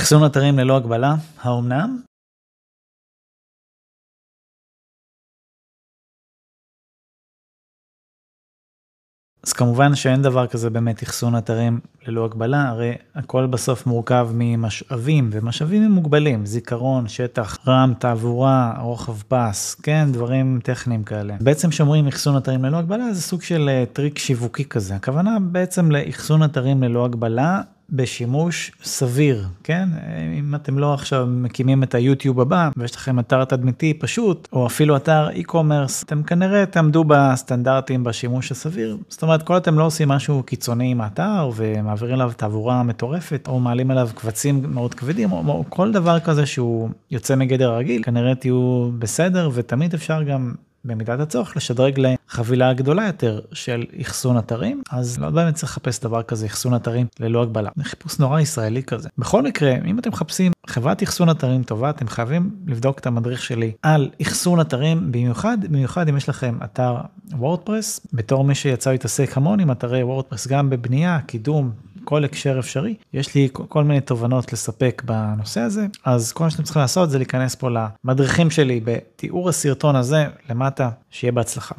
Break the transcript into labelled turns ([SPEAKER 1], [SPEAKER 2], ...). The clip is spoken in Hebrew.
[SPEAKER 1] אחסון אתרים ללא הגבלה, האומנם? אז כמובן שאין דבר כזה באמת אחסון אתרים ללא הגבלה, הרי הכל בסוף מורכב ממשאבים, ומשאבים הם מוגבלים, זיכרון, שטח, רם, תעבורה, רוחב פס, כן, דברים טכניים כאלה. בעצם שאומרים אחסון אתרים ללא הגבלה זה סוג של אה, טריק שיווקי כזה, הכוונה בעצם לאחסון אתרים ללא הגבלה בשימוש סביר, כן? אם אתם לא עכשיו מקימים את היוטיוב הבא ויש לכם אתר תדמיתי פשוט, או אפילו אתר e-commerce, אתם כנראה תעמדו בסטנדרטים בשימוש הסביר. זאת אומרת, כל אתם לא עושים משהו קיצוני עם האתר ומעבירים אליו תעבורה מטורפת, או מעלים עליו קבצים מאוד כבדים, או, או כל דבר כזה שהוא יוצא מגדר הרגיל, כנראה תהיו בסדר ותמיד אפשר גם במידת הצורך לשדרג לחבילה גדולה יותר של אחסון אתרים אז לא באמת צריך לחפש דבר כזה אחסון אתרים ללא הגבלה. זה חיפוש נורא ישראלי כזה. בכל מקרה אם אתם מחפשים חברת אחסון אתרים טובה אתם חייבים לבדוק את המדריך שלי על אחסון אתרים במיוחד במיוחד אם יש לכם אתר וורדפרס. בתור מי שיצא להתעסק המון עם אתרי וורדפרס גם בבנייה קידום כל הקשר אפשרי. יש לי כל מיני תובנות לספק בנושא הזה, אז כל מה שאתם צריכים לעשות זה להיכנס פה למדריכים שלי בתיאור הסרטון הזה למטה, שיהיה בהצלחה.